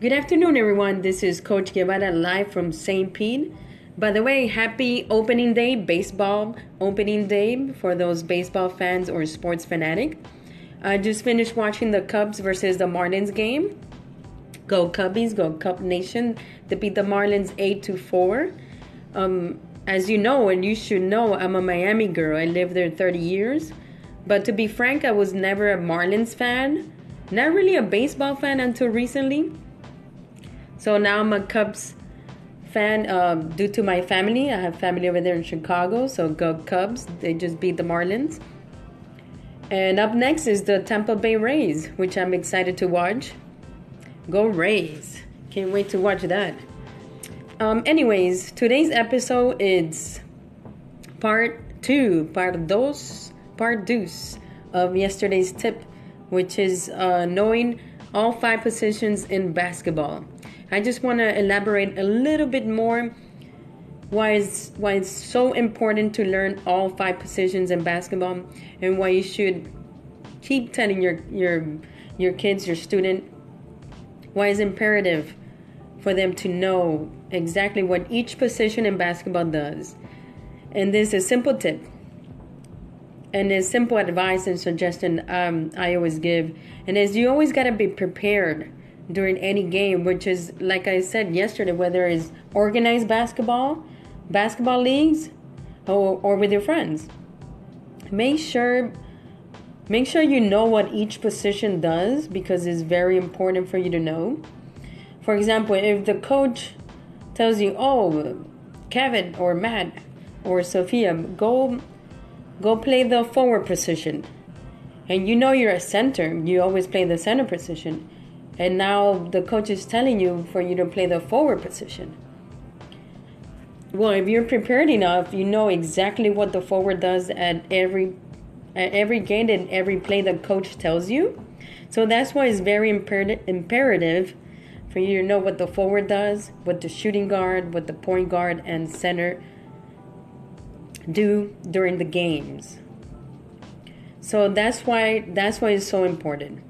Good afternoon, everyone. This is Coach Guevara live from St. Pete. By the way, happy opening day, baseball opening day for those baseball fans or sports fanatic. I just finished watching the Cubs versus the Marlins game. Go Cubbies, go Cub Nation. They beat the Marlins 8 to 4. Um, as you know, and you should know, I'm a Miami girl. I lived there 30 years. But to be frank, I was never a Marlins fan. Not really a baseball fan until recently. So now I'm a Cubs fan uh, due to my family. I have family over there in Chicago, so go Cubs. They just beat the Marlins. And up next is the Tampa Bay Rays, which I'm excited to watch. Go Rays! Can't wait to watch that. Um, anyways, today's episode is part two, part dos, part dos of yesterday's tip, which is uh, knowing all five positions in basketball. I just want to elaborate a little bit more why it's why it's so important to learn all five positions in basketball and why you should keep telling your your your kids, your student, why it's imperative for them to know exactly what each position in basketball does. And this is a simple tip. And a simple advice and suggestion um, I always give. And is you always got to be prepared during any game, which is, like I said yesterday, whether it's organized basketball, basketball leagues, or, or with your friends. Make sure make sure you know what each position does because it's very important for you to know. For example, if the coach tells you, "Oh, Kevin or Matt or Sophia, go go play the forward position." And you know you're a center, you always play the center position and now the coach is telling you for you to play the forward position. Well, if you're prepared enough, you know exactly what the forward does at every at every game and every play the coach tells you. So that's why it's very imper- imperative for you to know what the forward does, what the shooting guard, what the point guard and center do during the games. So that's why that's why it's so important.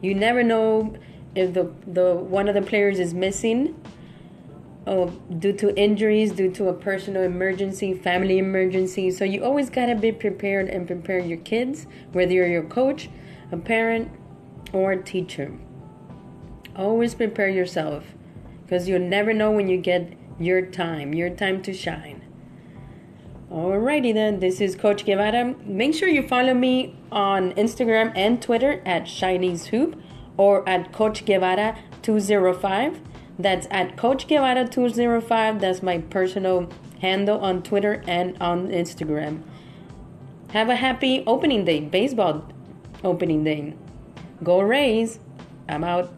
You never know if the the one of the players is missing oh, due to injuries, due to a personal emergency, family emergency. So you always gotta be prepared and prepare your kids, whether you're your coach, a parent, or a teacher. Always prepare yourself because you'll never know when you get your time, your time to shine. Alrighty then, this is Coach Guevara. Make sure you follow me on Instagram and Twitter at Chinese Hoop or at Coach Guevara 205. That's at Coach Guevara 205. That's my personal handle on Twitter and on Instagram. Have a happy opening day, baseball opening day. Go Rays. I'm out.